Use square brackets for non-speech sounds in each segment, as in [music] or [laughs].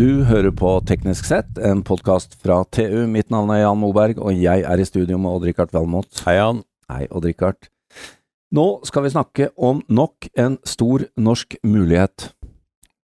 Du hører på Teknisk sett, en podkast fra TU. Mitt navn er Jan Moberg, og jeg er i studio med Odd-Rikard Valmot. Hei, Jan. Hei, Odd-Rikard. Nå skal vi snakke om nok en stor norsk mulighet.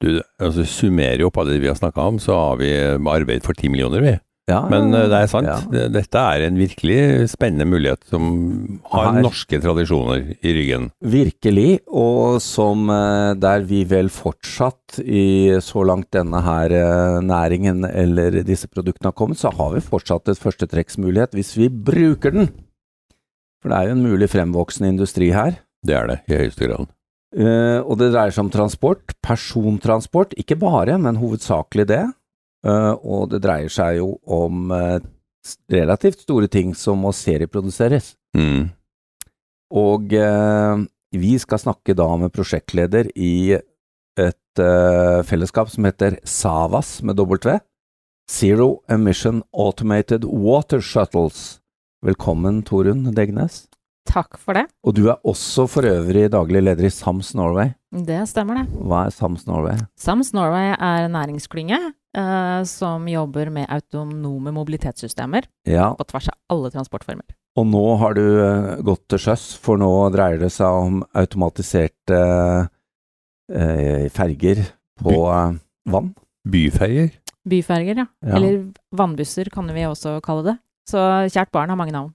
Du, altså, summerer jo opp alle det vi har snakka om, så har vi arbeid for ti millioner, vi. Ja, Men eh, det er sant. Ja. Dette er en virkelig spennende mulighet som har Her- norske tradisjoner i ryggen. Virkelig, og som eh, der vi vel fortsatt i så langt denne her eh, næringen eller disse produktene har kommet, så har vi fortsatt et førstetrekksmulighet hvis vi bruker den. For det er jo en mulig fremvoksende industri her. Det er det, i høyeste grad. Uh, og det dreier seg om transport, persontransport, ikke bare, men hovedsakelig det. Eh, og det dreier seg jo om eh, relativt store ting som må serieproduseres. Mm. Og eh, vi skal snakke da med prosjektleder i et fellesskap som heter SAVAS med W. Zero Emission Automated Water Shuttles. Velkommen, Torunn Degnes. Takk for det. Og du er også for øvrig daglig leder i SAMS Norway. Det stemmer, det. Hva er SAMS Norway? Sams Norway er en næringsklynge eh, som jobber med autonome mobilitetssystemer Ja, på tvers av alle transportformer. og nå har du eh, gått til sjøs, for nå dreier det seg om automatiserte eh, ferger på eh, vann. Byferger? Byferger, ja. Ja. Eller vannbusser kan vi også kalle det. Så kjært barn har mange navn.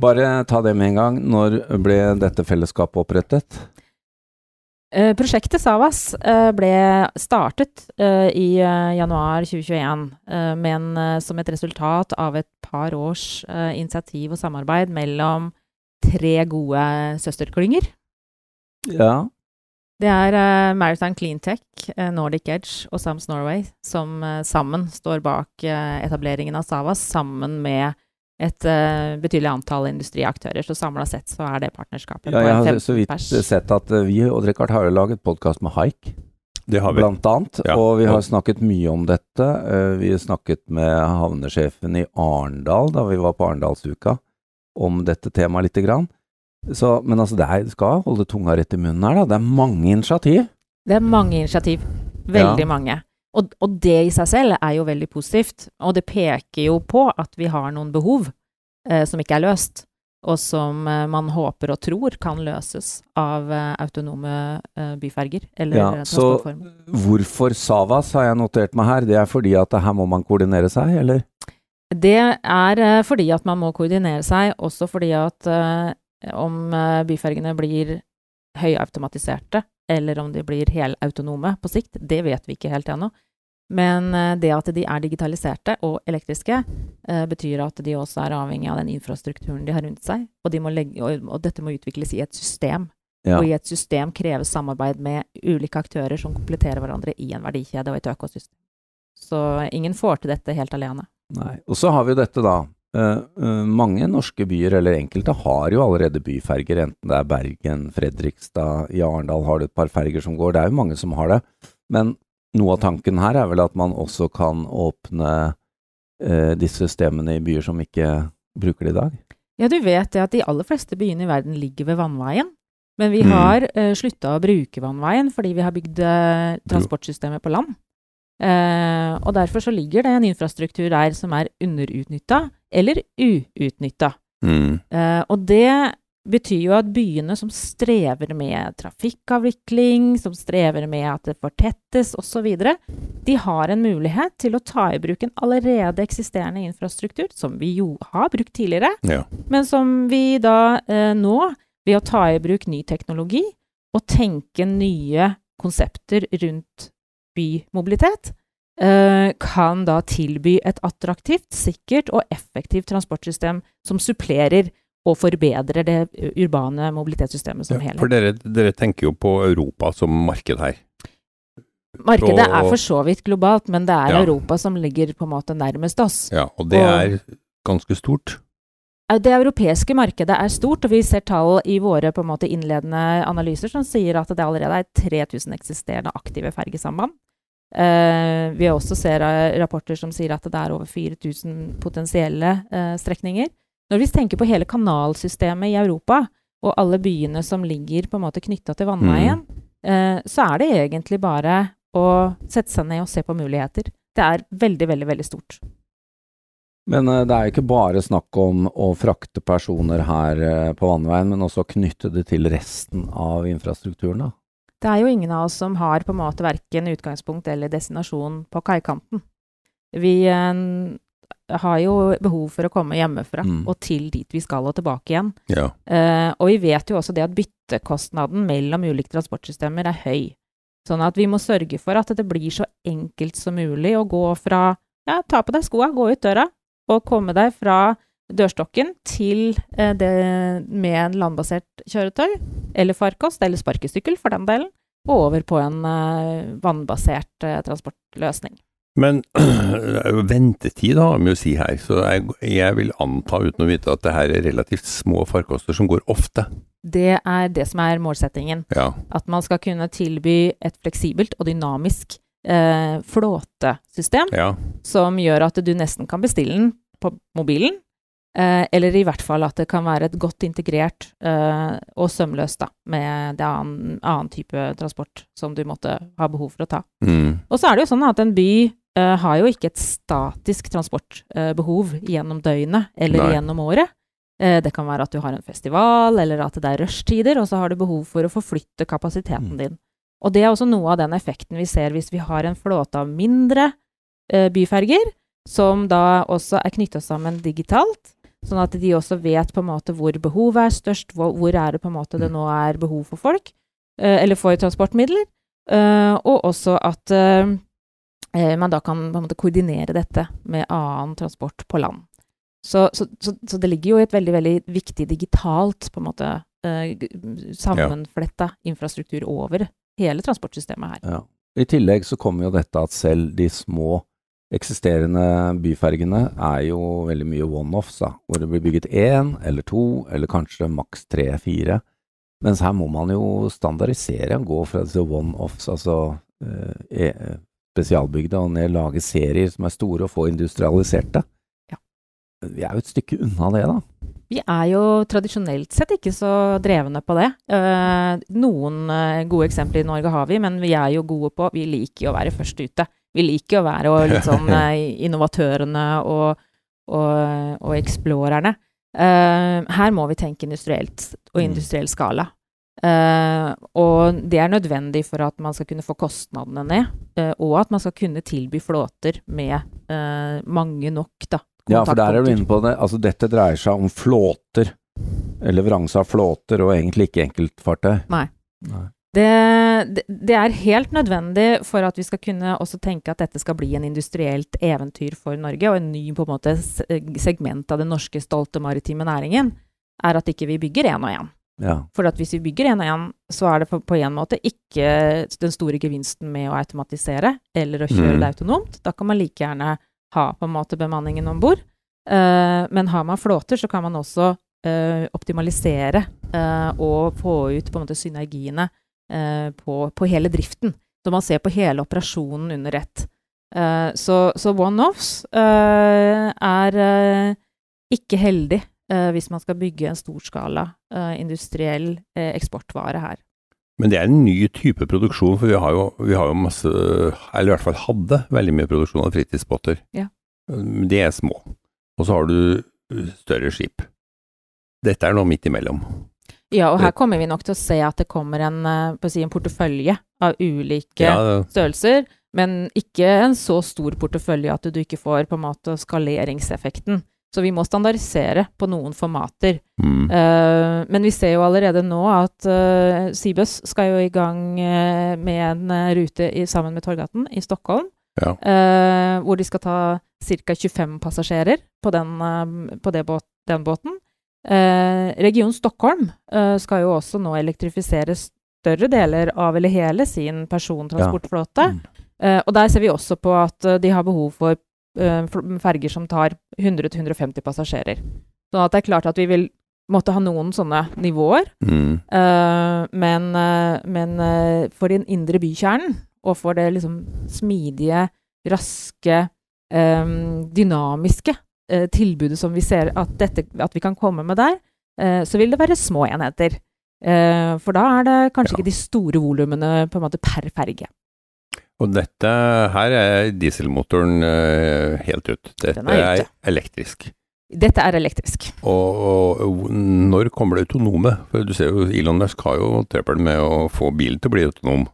Bare ta det med en gang. Når ble dette fellesskapet opprettet? Eh, prosjektet Savas eh, ble startet eh, i januar 2021, eh, men som et resultat av et par års initiativ og samarbeid mellom tre gode søsterklynger. Ja. Det er Maritime Cleantech, Nordic Edge og Sams Norway som sammen står bak etableringen av Savas, sammen med et uh, betydelig antall industriaktører. Så samla sett så er det partnerskapet ja på jeg har så vidt pers. sett at uh, vi og Richard har jo laget podkast med Haik, Det har vi. blant annet. Ja. Og vi har snakket mye om dette. Uh, Vi snakket med havnesjefen i Arendal da vi var på Arendalsuka om dette temaet lite grann. Så, men altså, det er, skal holde tunga rett i munnen her, da. Det er mange initiativ. Det er mange initiativ. Veldig Ja. mange. Og, og det i seg selv er jo veldig positivt. Og det peker jo på at vi har noen behov eh, som ikke er løst, og som eh, man håper og tror kan løses av eh, autonome eh, byferger eller Ja, så hvorfor Savas har jeg notert meg her? Det er fordi at her må man koordinere seg, eller? Det er eh, fordi at man må koordinere seg, også fordi at eh, om byfergene blir høyautomatiserte, eller om de blir helautonome på sikt, det vet vi ikke helt ennå. Men eh, det at de er digitaliserte og elektriske, eh, betyr at de også er avhengig av den infrastrukturen de har rundt seg, og, de legge, og, dette må utvikles i et system. Ja. Og i et system kreves samarbeid med ulike aktører som kompletterer hverandre i en verdikjede og et økosystem. Så ingen får til dette helt alene. Nei. Og så har vi dette, da. Eh, eh, mange norske byer, eller enkelte, har jo allerede byferger, enten det er Bergen, Fredrikstad, i Arendal har du et par ferger som går. Det er jo mange som har det. Men noe av tanken her er vel at man også kan åpne eh, disse systemene i byer som ikke bruker det i dag. Ja, du vet at de aller fleste byene i verden ligger ved vannveien. Men vi Mm. har uh, slutta å bruke vannveien fordi vi har bygd uh, transportsystemet på land. Uh, og derfor så ligger det en infrastruktur der som er underutnytta eller uutnytta. Mm. Eh, og det betyr jo at byene som strever med trafikkavvikling, som strever med at det fortettes osv., de har en mulighet til å ta i bruk en allerede eksisterende infrastruktur, som vi jo har brukt tidligere, Ja. men som vi da eh, nå, ved å ta i bruk ny teknologi og tenke nye konsepter rundt bymobilitet, kan da tilby et attraktivt, sikkert og effektivt transportsystem som supplerer og forbedrer det eh, urbane mobilitetssystemet som Ja, helhet. for dere, dere tenker jo på Europa som marked her. Markedet og- er for så vidt globalt, men det er Ja. Europa som ligger på en måte nærmest oss. Ja, og det Og- er ganske stort. Eh, Det europeiske markedet er stort, og vi ser tall i våre på en måte innledende analyser som sier at det allerede er 3000 eksisterende aktive fergesamband. Eh, vi også ser eh, rapporter som sier at det er over 4000 potensielle eh, strekninger. Når vi tenker på hele kanalsystemet i Europa, og alle byene som ligger på en måte knytta til vannveien, eh, så er det egentlig bare å sette seg ned og se på muligheter. Det er veldig, veldig, veldig stort. Men det er jo ikke bare snakk om å frakte personer her på vannveien, men også knytte det til resten av infrastrukturen, da. Det er jo ingen av oss som har på en måte verken utgangspunkt eller destinasjon på kaikanten. Vi eh, har jo behov for å komme hjemmefra Mm. og til dit vi skal og tilbake igjen. Ja. Eh, og vi vet jo også det at byttekostnaden mellom ulike transportsystemer er høy. Sånn at vi må sørge for at det blir så enkelt som mulig å gå fra ja, ta på deg skoa, gå ut døra, og komme deg fra dørstokken til eh, det med en landbasert kjøretøy, eller farkost, eller sparkesykkel for den delen, og over på en eh, vannbasert eh, transportløsning. Men [clears throat] ventetid har vi jo si her, så jeg, jeg vil anta uten å vite at det her er relativt små farkoster som går ofte. Det er det som er målsettingen. Ja. At man skal kunne tilby et fleksibelt og dynamisk eh, flåtesystem ja. som gjør at du nesten kan bestille den på mobilen. Eh, eller i hvert fall at det kan være et godt integrert eh, og sømløst da, med det annen, annen type transport som du måtte ha behov for å ta. Mm. Og så er det jo sånn at en by eh, har jo ikke et statisk transportbehov gjennom døgnet eller Nei. gjennom året. Eh, det kan være at du har en festival, eller at det er rushtider, og så har du behov for å forflytte kapasiteten Mm. din. Og det er også noe av den effekten vi ser hvis vi har en flåte av mindre eh, byferger, som da også er knytta sammen digitalt, sånn at de også vet på en måte hvor behovet er størst, hvor, hvor er det på en måte det nå er behov for folk, eh, eller for transportmidler, eh, og også at eh, man da kan på en måte koordinere dette med annen transport på land. Så, så, så, så det ligger jo i et veldig, veldig viktig digitalt på en måte eh, sammenfletta infrastruktur over hele transportsystemet her. Ja. I tillegg så kommer jo dette at selv de små eksisterende byfergene er jo veldig mye one-offs, hvor det blir bygget én eller to, eller kanskje maks tre-fire. Mens her må man jo standardisere og gå fra disse one-offs, altså eh, e- spesialbygde, og ned lage serier som er store, og få industrialiserte. Ja. Vi er jo et stykke unna det, da. Vi er jo tradisjonelt sett ikke så drevne på det. Eh, noen eh, gode eksempler i Norge har vi, men vi er jo gode på Vi liker jo å være først ute. Vi liker jo å være og litt sånn [laughs] eh, innovatørene og, og, og explorerne. Eh, her må vi tenke industrielt og Mm. industriell skala. Eh, og det er nødvendig for at man skal kunne få kostnadene ned, eh, og at man skal kunne tilby flåter med eh, mange nok da, Ja, for der er du inne på det. Altså, dette dreier seg om flåter. Leveranse av flåter, og egentlig ikke enkeltfartøy. Nei. Nei. Det, det, er helt nødvendig for at vi skal kunne også tenke at dette skal bli en industrielt eventyr for Norge, og en ny på en måte segment av den norske stolte maritime næringen, er at ikke vi bygger én og én. Ja. For at hvis vi bygger én og én, så er det på, en måte ikke den store gevinsten med å automatisere eller å kjøre Mm. det autonomt. Da kan man like gjerne ha på en måte bemanningen om bord. Uh, men har man flåter, så kan man også uh, optimalisere uh, og få ut på en måte synergiene på, på hele driften. Så man ser på hele operasjonen under ett. Eh, så så one-offs eh, er eh, ikke heldig eh, hvis man skal bygge en storskala eh, industriell eh, eksportvare her. Men det er en ny type produksjon, for vi har jo, vi har jo masse, eller i hvert fall hadde veldig mye produksjon av fritidsbåter. Ja. De er små. Og så har du større skip. Dette er noe midt imellom. Ja, og her kommer vi nok til å se at det kommer en, eh, si, en portefølje av ulike Ja, størrelser, men ikke en så stor portefølje at du ikke får på en måte skaleringseffekten. Så vi må standardisere på noen formater. mm. Uh, men vi ser jo allerede nå at uh, Seabuss skal jo i gang uh, med en rute i, sammen med Torgaten i Stockholm, Ja. uh, hvor de skal ta ca. 25 passasjerer på den, på det båt, den båten. Eh, region Stockholm eh, skal jo også nå elektrifisere større deler av eller hele sin persontransportflåte. Mm. Eh, og der ser vi også på at eh, de har behov for eh, ferger som tar 100-150 passasjerer. At det er klart at vi vil måtte ha noen sånne nivåer. Mm. eh, men men for den indre bykjernen, og for det liksom smidige, raske, dynamiske eh, tilbudet som vi ser at, dette, at vi kan komme med der, eh, så vil det være små enheter. Eh, for da er det kanskje Ja. ikke de store volumene på en måte per ferge. Og dette her er dieselmotoren uh, helt ut. Dette er er, elektrisk. Dette er elektrisk. Og, og, og når kommer det autonome? For du ser jo Elon Musk har jo trøbbel med å få bilen til å bli autonom.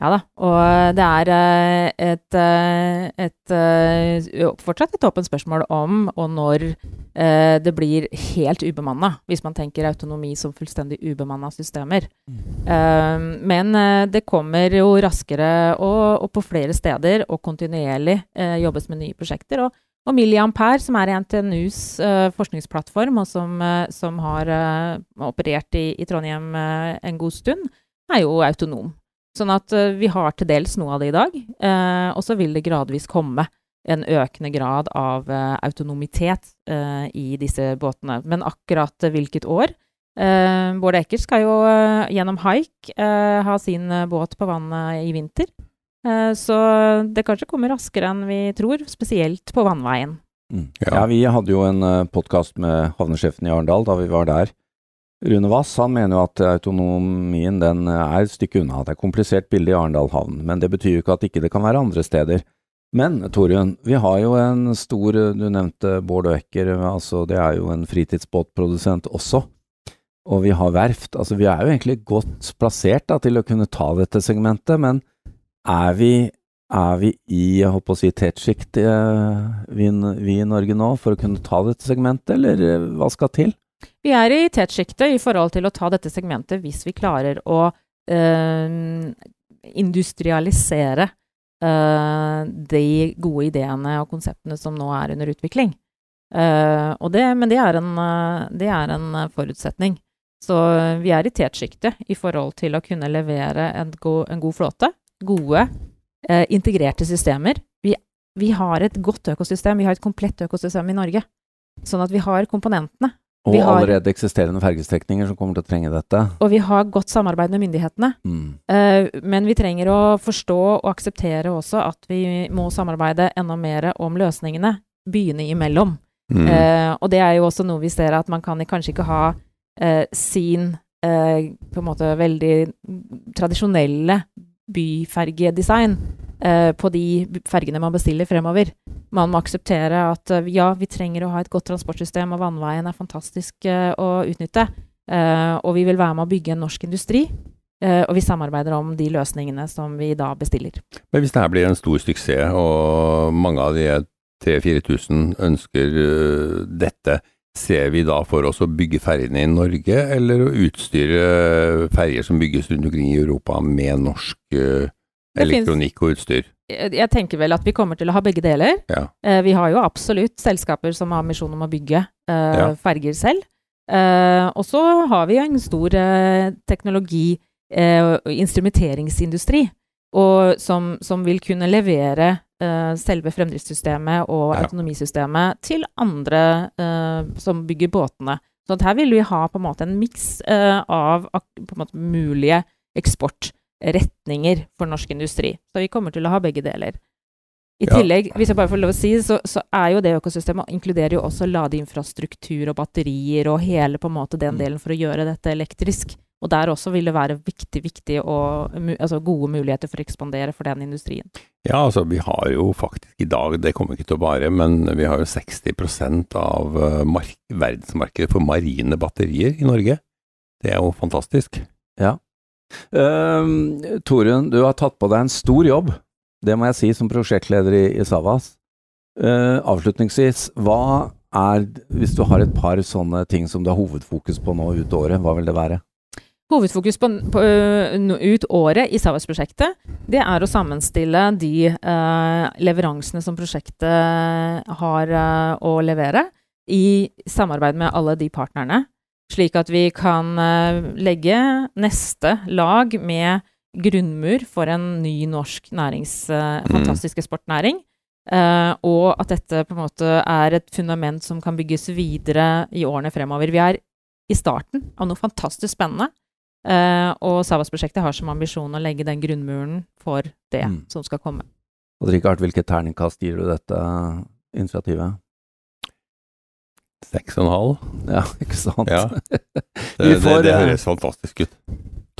Ja da. Og det er et, et, eh, et eh, fortsatt et åpent spørsmål om og når eh, det blir helt ubemanna, hvis man tenker autonomi som fullstendig ubemanna systemer. Mm. men eh, det kommer jo raskere og, og på flere steder og kontinuerlig eh, jobbes med nye prosjekter. Og, og Milliampere, som er NTNUs eh, forskningsplattform, og som, eh, som har eh, operert i, i Trondheim eh, en god stund, er jo autonom. Sånn at eh, vi har til dels noe av det i dag, eh, og så vil det gradvis komme en økende grad av eh, autonomitet eh, i disse båtene. Men akkurat eh, hvilket år eh, Bård Eker skal jo eh, gjennom haik eh, ha sin eh, båt på vannet i vinter. Eh, så det kanskje kommer raskere enn vi tror, spesielt på vannveien. Mm. Ja. Ja. vi hadde jo en podkast med havnesjefen i Arendal da vi var der. Rune Wass han mener jo at autonomien den er et stykke unna. Det er et komplisert bilde i Arendal havn, men det betyr jo ikke at ikke det kan være andre steder. Men Torunn, vi har jo en stor, du nevnte Bård Øker, altså det er jo en fritidsbåtprodusent også. Og vi har verft. Altså vi er jo egentlig godt plassert da, til å kunne ta dette segmentet, men er vi, er vi i jeg håper å si, tetsjikt eh, vi, vi i Norge nå for å kunne ta dette segmentet, eller eh, hva skal til? Vi er i tetsjiktet i forhold til å ta dette segmentet hvis vi klarer å eh, industrialisere eh, de gode ideene og konseptene som nå er under utvikling. Eh, det, men det er, en, eh, det er en forutsetning. Så vi er i tetsjiktet i forhold til å kunne levere en, go en god flåte, gode, eh, integrerte systemer. Vi, vi har et godt økosystem, vi har et komplett økosystem i Norge. Sånn at vi har komponentene. Og har- allerede eksisterende fergestrekninger som kommer til å trenge dette. Og vi har godt samarbeid med myndighetene. Mm. Uh, men vi trenger å forstå og akseptere også at vi må samarbeide enda mer om løsningene byene imellom. Mm. Uh, og det er jo også noe vi ser at man kan kanskje ikke ha uh, sin på en måte veldig tradisjonelle byfergedesign eh, på de fergene man bestiller fremover. Man må akseptere at eh, ja, vi trenger å ha et godt transportsystem, og vannveien er fantastisk eh, å utnytte. Og vi vil være med å bygge en norsk industri. og vi samarbeider om de løsningene som vi da bestiller. Men hvis det her blir en stor suksess, og mange av de 3000-4000 ønsker dette, ser vi da for oss å bygge ferjene i Norge, eller å utstyre ferjer som bygges rundt omkring i Europa med norsk finnes- elektronikk og utstyr? Jeg, tenker vel at vi kommer til å ha begge deler. Ja. Eh, vi har jo absolutt selskaper som har misjon om å bygge eh, Ja. ferger selv. Eh, og så har vi jo en stor eh, teknologi- eh, og instrumenteringsindustri, og som, som vil kunne levere eh, selve fremdriftssystemet og Ja. autonomisystemet til andre eh, som bygger båtene. Så her vil vi ha på en måte en miks eh, av måte mulige eksportretninger for norsk industri. Så vi kommer til å ha begge deler. I Ja. tillegg, hvis jeg bare får lov å si, så, så er jo det økosystemet inkluderer jo også ladeinfrastruktur og batterier og hele på en måte den Mm. delen for å gjøre dette elektrisk. Og der også vil det være viktig, viktig og altså gode muligheter for å ekspandere for den industrien. Ja, altså vi har jo faktisk i dag, det kommer ikke til å vare, men vi har jo 60% av mark verdensmarkedet for marine batterier i Norge. Det er jo fantastisk. Ehm, Torunn, du har tatt på deg en stor jobb. Det må jeg si som prosjektleder i, i Savas. Uh, avslutningsvis, hva er, hvis du har et par sånne ting som du har hovedfokus på nå ut året, hva vil det være? Hovedfokus på, på, øh, ut året i Savas-prosjektet, det er å sammenstille de øh, leveransene som prosjektet har øh, å levere, i samarbeid med alle de partnerne, slik at vi kan øh, legge neste lag med grunnmur for en ny norsk nærings, øh, Mm. fantastisk eksportnæring. Uh, og at dette på en måte er et fundament som kan bygges videre i årene fremover. Vi er i starten av noe fantastisk spennende. Uh, og Savas-prosjektet har som ambisjon å legge den grunnmuren for det Mm. som skal komme. Og Richard, hvilket terningkast gir du dette initiativet? Seks og en halv. Ja, ikke sant? Ja. [laughs] Vi Det, får, det, det eh, høres fantastisk ut.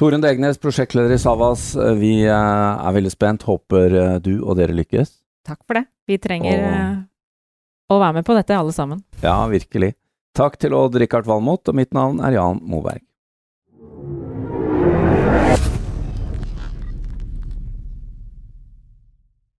Torunn Degnes, prosjektleder i Savas, vi eh, er veldig spent. Håper eh, du og dere lykkes. Takk for det. Vi trenger Og- eh, å være med på dette, alle sammen. Ja, virkelig. Takk til Odd Rikard Valmot, og mitt navn er Jan Moberg.